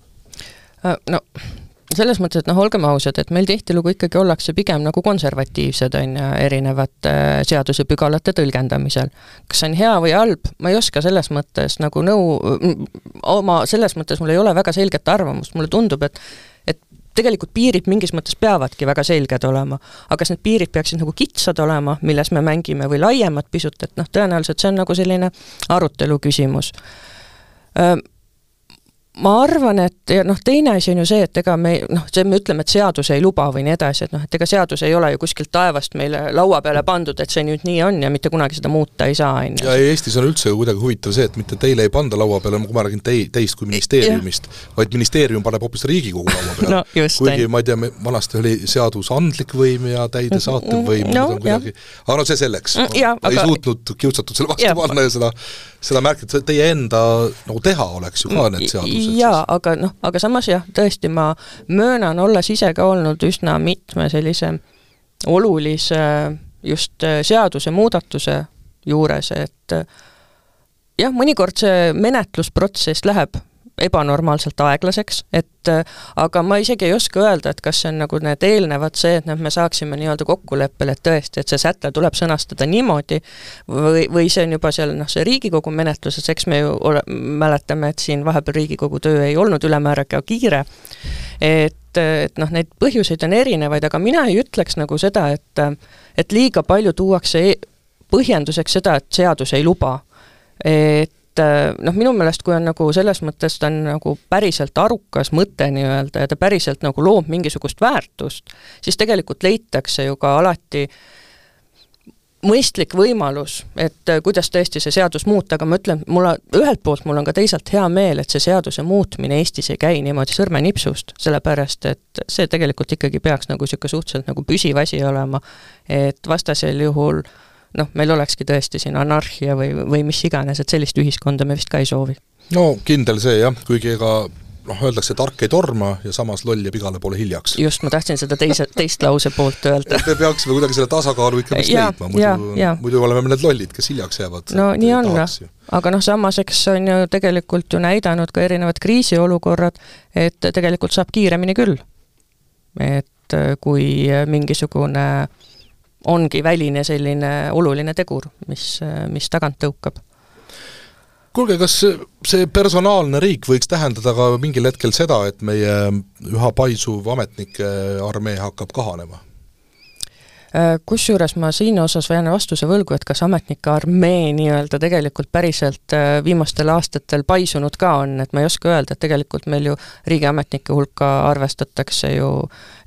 Äh, no selles mõttes, et noh, olgem ausad, et meil tihtilugu ikkagi ollakse pigem nagu konservatiivsed, on ju, erinevate äh, seadusepügalate tõlgendamisel. kas see on hea või halb, ma ei oska selles mõttes nagu nõu, oma, selles mõttes mul ei ole väga selget arvamust, mulle tundub, et et tegelikult piirid mingis mõttes peavadki väga selged olema. aga kas need piirid peaksid nagu kitsad olema, milles me mängime, või laiemad pisut, et noh, tõenäoliselt see on nagu selline arutelu küsimus ma arvan, et ja noh, teine asi on ju see, et ega me noh, see me ütleme, et seadus ei luba või nii edasi, et noh, et ega seadus ei ole ju kuskilt taevast meile laua peale pandud, et see nüüd nii on ja mitte kunagi seda muuta ei saa, on ju. ja Eestis on üldse kuidagi huvitav see, et mitte teile ei panda laua peale, kui ma räägin tei-, teist kui ministeeriumist, vaid ministeerium paneb hoopis Riigikogu laua peale. [LAUGHS] No, kuigi ma ei tea, vanasti oli seadusandlik võim ja täidesaatev võim no,, kuidagi, aga no see selleks, mm, ei suutnud kiusatud selle vastu panna ja seda seda märkida, et teie enda nagu teha oleks ju ka need seadused. jaa, aga noh, aga samas jah, tõesti ma möönan, olles ise ka olnud üsna mitme sellise olulise just äh, seadusemuudatuse juures, et äh, jah, mõnikord see menetlusprotsess läheb ebanormaalselt aeglaseks, et äh, aga ma isegi ei oska öelda, et kas see on nagu need eelnevad see, et noh, me saaksime nii-öelda kokkuleppele, et tõesti, et see säte tuleb sõnastada niimoodi, või, või see on juba seal noh, see Riigikogu menetluses, eks me ju ole, mäletame, et siin vahepeal Riigikogu töö ei olnud ülemäära ka kiire, et, et noh, neid põhjuseid on erinevaid, aga mina ei ütleks nagu seda, et et liiga palju tuuakse e põhjenduseks seda, et seadus ei luba. et noh, minu meelest kui on nagu selles mõttes, ta on nagu päriselt arukas mõte nii-öelda ja ta päriselt nagu loob mingisugust väärtust, siis tegelikult leitakse ju ka alati mõistlik võimalus, et äh, kuidas tõesti see seadus muuta, aga ma ütlen, mul on, ühelt poolt mul on ka teisalt hea meel, et see seaduse muutmine Eestis ei käi niimoodi sõrmenipsust, sellepärast et see tegelikult ikkagi peaks nagu niisugune suhteliselt nagu püsiv asi olema, et vastasel juhul äh, noh, meil olekski tõesti siin anarhia või, või mis iganes, et sellist ühiskonda me vist ka ei soovi. no kindel see jah, kuigi ega noh, öeldakse, tark ei torma ja samas loll jääb igale poole hiljaks. just, ma tahtsin seda teise, teist lause poolt öelda. me peaksime kuidagi selle tasakaalu ikka vist leidma, muidu, muidu oleme need lollid, kes hiljaks jäävad. no nii on aga noh, samas eks on ju tegelikult ju näidanud ka erinevad kriisiolukorrad, et tegelikult saab kiiremini küll. et kui mingisugune äh, ongi väline selline oluline tegur, mis, mis tagant tõukab kuulge, kas see personaalne riik võiks tähendada ka mingil hetkel seda, et meie üha paisuv ametnike armee hakkab kahanema? Äh, kusjuures ma siin osas jään vastuse võlgu, et kas ametnike armee nii-öelda tegelikult päriselt äh, viimastel aastatel paisunud ka on, et ma ei oska öelda, et tegelikult meil ju riigiametnike hulka arvestatakse ju,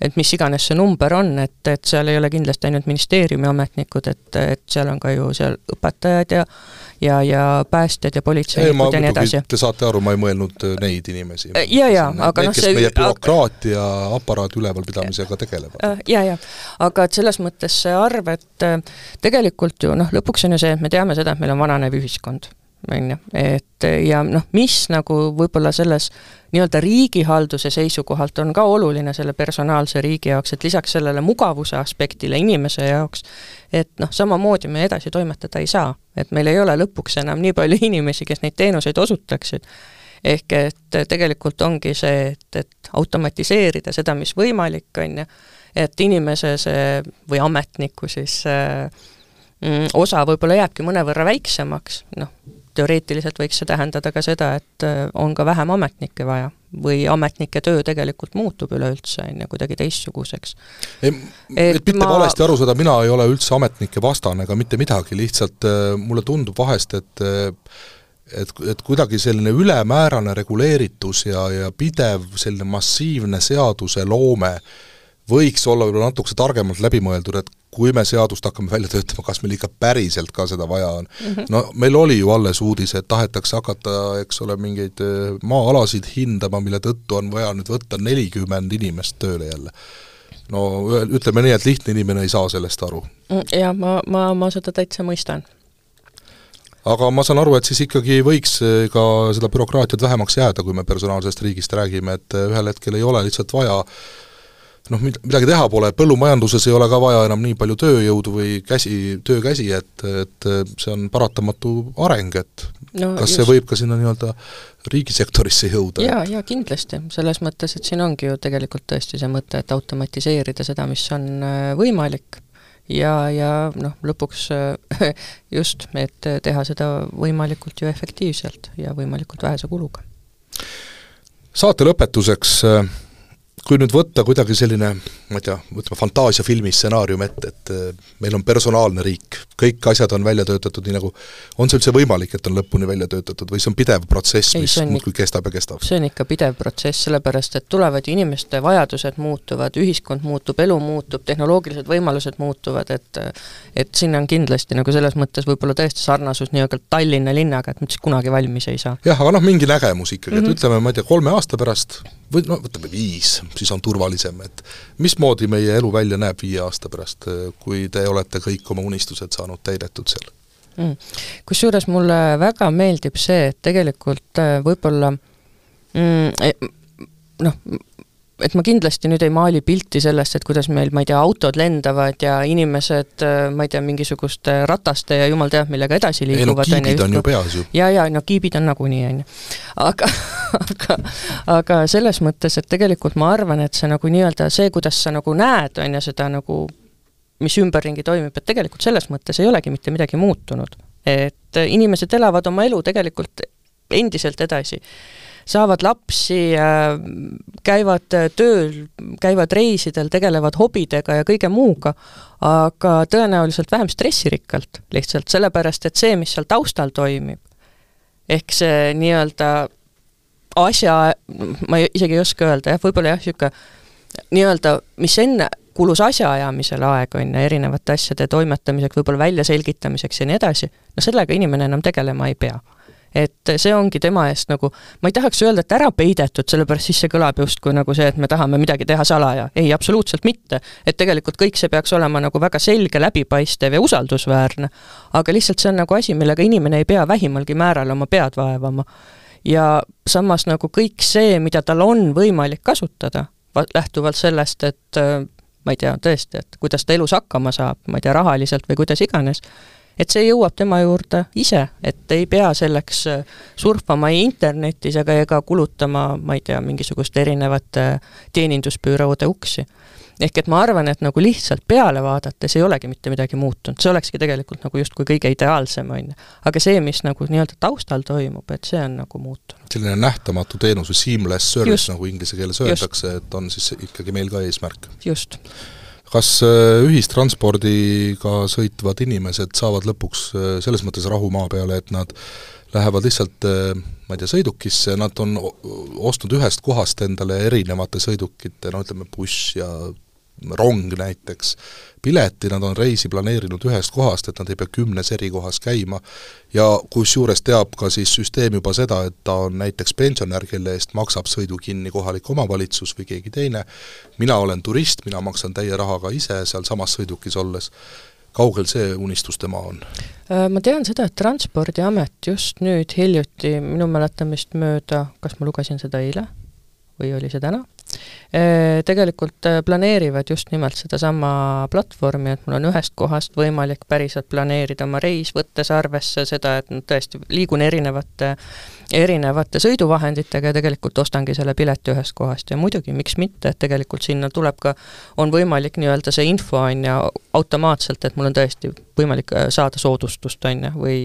et mis iganes see number on, et, et seal ei ole kindlasti ainult ministeeriumi ametnikud, et, et seal on ka ju seal õpetajad ja ja, ja päästjad ja politseinikud ja nii edasi. Te saate aru, ma ei mõelnud äh, neid inimesi. ja, ja, aga noh, see meie bürokraatia aparaadi ülevalpidamisega tegelevad. Äh, ja, ja, aga et selles mõttes see arv, et äh, tegelikult ju noh, lõpuks on ju see, et me teame seda, et meil on vananev ühiskond on ju, et ja noh, mis nagu võib-olla selles nii-öelda riigihalduse seisukohalt on ka oluline selle personaalse riigi jaoks, et lisaks sellele mugavuse aspektile inimese jaoks, et noh, samamoodi me edasi toimetada ei saa. et meil ei ole lõpuks enam nii palju [LAUGHS] inimesi, kes neid teenuseid osutaksid. ehk et tegelikult ongi see, et, et automatiseerida seda, mis võimalik, on ju, et inimese see või ametniku siis äh, osa võib-olla jääbki mõnevõrra väiksemaks, noh, teoreetiliselt võiks see tähendada ka seda, et äh, on ka vähem ametnikke vaja või ametnike töö tegelikult muutub üleüldse, on ju, kuidagi teistsuguseks. ei, et mitte ma... valesti aru saada, mina ei ole üldse ametnike vastane ega mitte midagi, lihtsalt äh, mulle tundub vahest, et äh, et, et kuidagi selline ülemäärane reguleeritus ja, ja pidev selline massiivne seaduseloome võiks olla võib-olla natukese targemalt läbi mõeldud, et kui me seadust hakkame välja töötama, kas meil ikka päriselt ka seda vaja on mm. -hmm. no meil oli ju alles uudis, et tahetakse hakata, eks ole, mingeid äh, maa-alasid hindama, mille tõttu on vaja nüüd võtta nelikümmend inimest tööle jälle. no ütleme nii, et lihtne inimene ei saa sellest aru. Mm, jah, ma, ma, ma seda täitsa mõistan aga ma saan aru, et siis ikkagi võiks äh, ka seda bürokraatiat vähemaks jääda, kui me personaalsest riigist räägime, et äh, ühel hetkel ei ole lihtsalt vaja äh, noh, midagi teha pole, põllumajanduses ei ole ka vaja enam nii palju tööjõudu või käsi, töökäsi, et, et see on paratamatu areng, et no, kas just. see võib ka sinna nii-öelda riigisektorisse jõuda? jaa, jaa kindlasti, selles mõttes, et siin ongi ju tegelikult tõesti see mõte, et automatiseerida seda, mis on äh, võimalik ja, ja noh, lõpuks äh, [LAUGHS] just, et teha seda võimalikult ju efektiivselt ja võimalikult vähese kuluga. saate lõpetuseks äh, kui nüüd võtta kuidagi selline, ma ei tea, võtame fantaasiafilmi stsenaarium ette, et äh, meil on personaalne riik, kõik asjad on välja töötatud nii nagu, on see üldse võimalik, et on lõpuni välja töötatud või see on pidev protsess, mis muudkui kestab ja kestab? see on ikka pidev protsess, sellepärast et tulevad ju inimeste vajadused muutuvad, ühiskond muutub, elu muutub, tehnoloogilised võimalused muutuvad, et et siin on kindlasti nagu selles mõttes võib-olla tõesti sarnasus nii-öelda Tallinna linnaga, et me siis kunagi valmis ei saa. jah, aga noh, mingi nägemus ikkagi mm, -hmm. et mhm. ütleme, ma ei tea, kolme aasta pärast või no võtame viis, siis on turvalisem, et mismoodi meie elu välja näeb viie aasta pärast, kui te olete kõik oma unistused saanud täidetud seal mm.? Kusjuures mulle väga meeldib see, et tegelikult äh, võib-olla mm, e, noh, et ma kindlasti nüüd ei maali pilti sellest, et kuidas meil, ma ei tea, autod lendavad ja inimesed, äh, ma ei tea, mingisuguste rataste ja jumal teab, millega edasi liiguvad. ei no kiibid on ju peas ju. ja, ja no kiibid on nagunii, on ju. aga, [LAUGHS] aga, aga selles mõttes, et tegelikult ma arvan, et see nagu nii-öelda see, kuidas sa nagu näed, on ju, seda nagu mis ümberringi toimib, et tegelikult selles mõttes ei olegi mitte midagi muutunud. et inimesed elavad oma elu tegelikult endiselt edasi saavad lapsi, käivad tööl, käivad reisidel, tegelevad hobidega ja kõige muuga, aga tõenäoliselt vähem stressirikkalt lihtsalt, sellepärast et see, mis seal taustal toimib, ehk see nii-öelda asja, ma isegi ei oska öelda, jah, võib-olla jah, niisugune nii-öelda, mis enne kulus asjaajamisele aega, on ju, erinevate asjade toimetamiseks, võib-olla väljaselgitamiseks ja nii edasi, no sellega inimene enam tegelema ei pea et see ongi tema eest nagu, ma ei tahaks öelda, et ära peidetud, sellepärast siis see kõlab justkui nagu see, et me tahame midagi teha salaja. ei, absoluutselt mitte. et tegelikult kõik see peaks olema nagu väga selge, läbipaistev ja usaldusväärne. aga lihtsalt see on nagu asi, millega inimene ei pea vähimalgi määral oma pead vaevama. ja samas nagu kõik see, mida tal on võimalik kasutada, lähtuvalt sellest, et ma ei tea, tõesti, et kuidas ta elus hakkama saab, ma ei tea, rahaliselt või kuidas iganes et see jõuab tema juurde ise, et ei pea selleks äh, surfama internetis ega, ega kulutama, ma ei tea, mingisuguste erinevate teenindusbüroode uksi. ehk et ma arvan, et nagu lihtsalt peale vaadates ei olegi mitte midagi muutunud, see olekski tegelikult nagu justkui kõige ideaalsem, on ju. aga see, mis nagu nii-öelda taustal toimub, et see on nagu muutunud. selline nähtamatu teenus või seamless service, nagu inglise keeles öeldakse, et on siis ikkagi meil ka eesmärk. just kas äh, ühistranspordiga sõitvad inimesed saavad lõpuks äh, selles mõttes rahu maa peale, et nad lähevad lihtsalt ma ei tea, sõidukisse, nad on ostnud ühest kohast endale erinevate sõidukite, no ütleme, buss ja rong näiteks, pileti, nad on reisi planeerinud ühest kohast, et nad ei pea kümnes eri kohas käima. Ja kusjuures teab ka siis süsteem juba seda, et ta on näiteks pensionär, kelle eest maksab sõidu kinni kohalik omavalitsus või keegi teine, mina olen turist, mina maksan täie rahaga ise sealsamas sõidukis olles, kaugel see unistus tema on? Äh, ma tean seda, et Transpordiamet just nüüd hiljuti, minu mäletamist mööda, kas ma lugesin seda eile või oli see täna, tegelikult äh, planeerivad just nimelt sedasama platvormi, et mul on ühest kohast võimalik päriselt planeerida oma reis, võttes arvesse seda, et nüüd tõesti liigun erinevate, erinevate sõiduvahenditega ja tegelikult ostangi selle pileti ühest kohast. Ja muidugi, miks mitte, et tegelikult sinna tuleb ka, on võimalik nii-öelda see info, on ju, automaatselt, et mul on tõesti võimalik äh, saada soodustust, on ju, või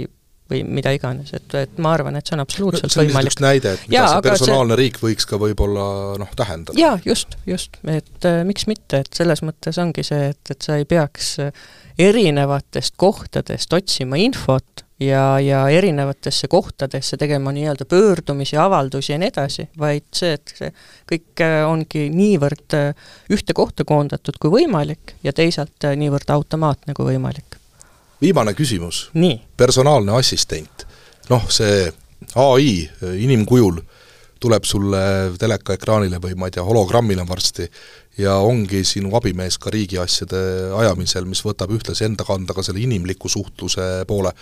või mida iganes, et, et ma arvan, et see on absoluutselt no, see on võimalik. näide, et mida Jaa, see personaalne see... riik võiks ka võib-olla noh, tähendada. jaa, just, just, et äh, miks mitte, et selles mõttes ongi see, et, et sa ei peaks äh, erinevatest kohtadest otsima infot ja, ja erinevatesse kohtadesse tegema nii-öelda pöördumisi, avaldusi ja nii edasi, vaid see, et see kõik äh, ongi niivõrd äh, ühte kohta koondatud kui võimalik ja teisalt niivõrd automaatne kui võimalik viimane küsimus. personaalne assistent, noh, see ai inimkujul tuleb sulle telekaekraanile või ma ei tea, hologrammile varsti ja ongi sinu abimees ka riigiasjade ajamisel, mis võtab ühtlasi enda kanda ka selle inimliku suhtluse poole.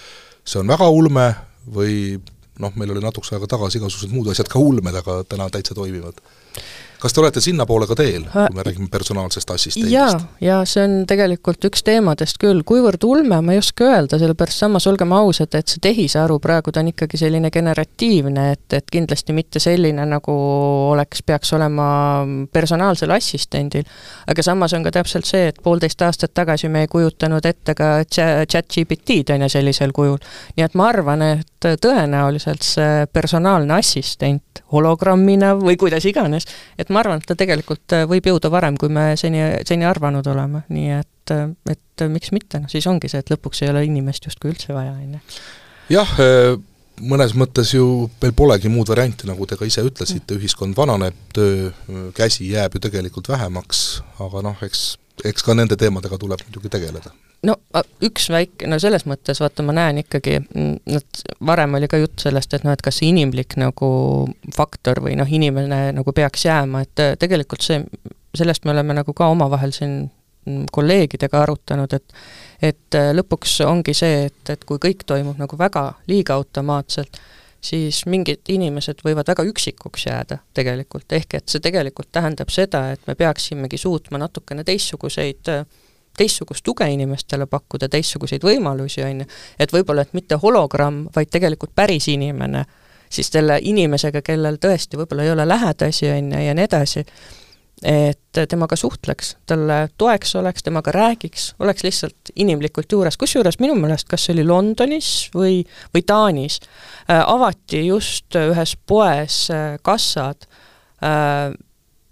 see on väga ulme või noh, meil oli natukese aega tagasi igasugused muud asjad ka ulmed, aga täna täitsa toimivad kas te olete sinnapoole ka teel, kui me räägime personaalsest assistendist? jaa, ja see on tegelikult üks teemadest küll, kuivõrd ulme, ma ei oska öelda, sellepärast samas olgem ausad, et see tehisaru praegu ta on ikkagi selline generatiivne, et, et kindlasti mitte selline, nagu oleks, peaks olema personaalsel assistendil. aga samas on ka täpselt see, et poolteist aastat tagasi me ei kujutanud ette ka chat-GPT-d, on ju, sellisel kujul. nii et ma arvan, et tõenäoliselt see personaalne assistent hologrammina või kuidas iganes, et ma arvan, et ta tegelikult äh, võib jõuda varem, kui me seni, seni arvanud oleme, nii et, äh, et miks mitte, noh siis ongi see, et lõpuks ei ole inimest justkui üldse vaja, on ju. jah, äh, mõnes mõttes ju meil polegi muud varianti, nagu te ka ise ütlesite, ühiskond vananeb, töökäsi jääb ju tegelikult vähemaks, aga noh, eks eks ka nende teemadega tuleb muidugi tegeleda. No üks väike, no selles mõttes vaata, ma näen ikkagi, mm, et varem oli ka jutt sellest, et noh, et kas see inimlik nagu faktor või noh, inimene nagu peaks jääma, et äh, tegelikult see, sellest me oleme nagu ka omavahel siin mm, kolleegidega arutanud, et et äh, lõpuks ongi see, et, et kui kõik toimub nagu väga liiga automaatselt, siis mingid inimesed võivad väga üksikuks jääda tegelikult, ehk et see tegelikult tähendab seda, et me peaksimegi suutma natukene teistsuguseid teistsugust tuge inimestele pakkuda, teistsuguseid võimalusi, on ju, et võib-olla, et mitte hologramm, vaid tegelikult päris inimene, siis selle inimesega, kellel tõesti võib-olla ei ole lähedasi, on ju, ja nii edasi, et temaga suhtleks, talle toeks oleks, temaga räägiks, oleks lihtsalt inimlikult juures, kusjuures minu meelest kas see oli Londonis või, või Taanis äh,, avati just ühes poes äh, kassad äh,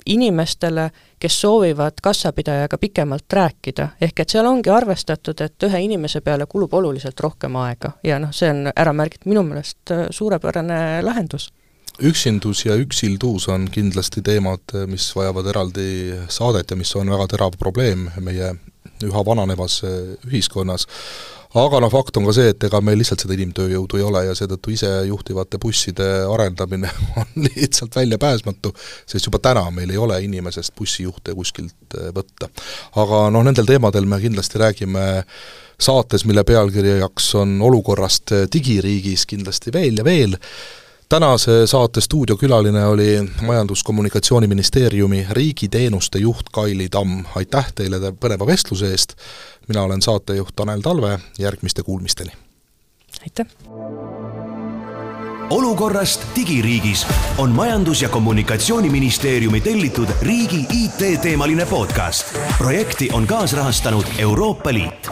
inimestele, kes soovivad kassapidajaga pikemalt rääkida, ehk et seal ongi arvestatud, et ühe inimese peale kulub oluliselt rohkem aega. Ja noh, see on ära märgitud, minu meelest äh, suurepärane lahendus. Üksindus ja üksildus on kindlasti teemad, mis vajavad eraldi saadet ja mis on väga terav probleem meie üha vananevas eh, ühiskonnas. Aga noh, fakt on ka see, et ega meil lihtsalt seda inimtööjõudu ei ole ja seetõttu isejuhtivate busside arendamine [LAUGHS] on lihtsalt väljapääsmatu, sest juba täna meil ei ole inimesest bussijuhte kuskilt eh, võtta. aga noh, nendel teemadel me kindlasti räägime saates, mille pealkirjaks on olukorrast digiriigis kindlasti veel ja veel, tänase saate stuudiokülaline oli Majandus-Kommunikatsiooniministeeriumi riigiteenuste juht Kaili Tamm, aitäh teile põneva vestluse eest, mina olen saatejuht Tanel Talve, järgmiste kuulmisteni! aitäh! olukorrast digiriigis on Majandus- ja Kommunikatsiooniministeeriumi tellitud riigi IT-teemaline podcast. projekti on kaasrahastanud Euroopa Liit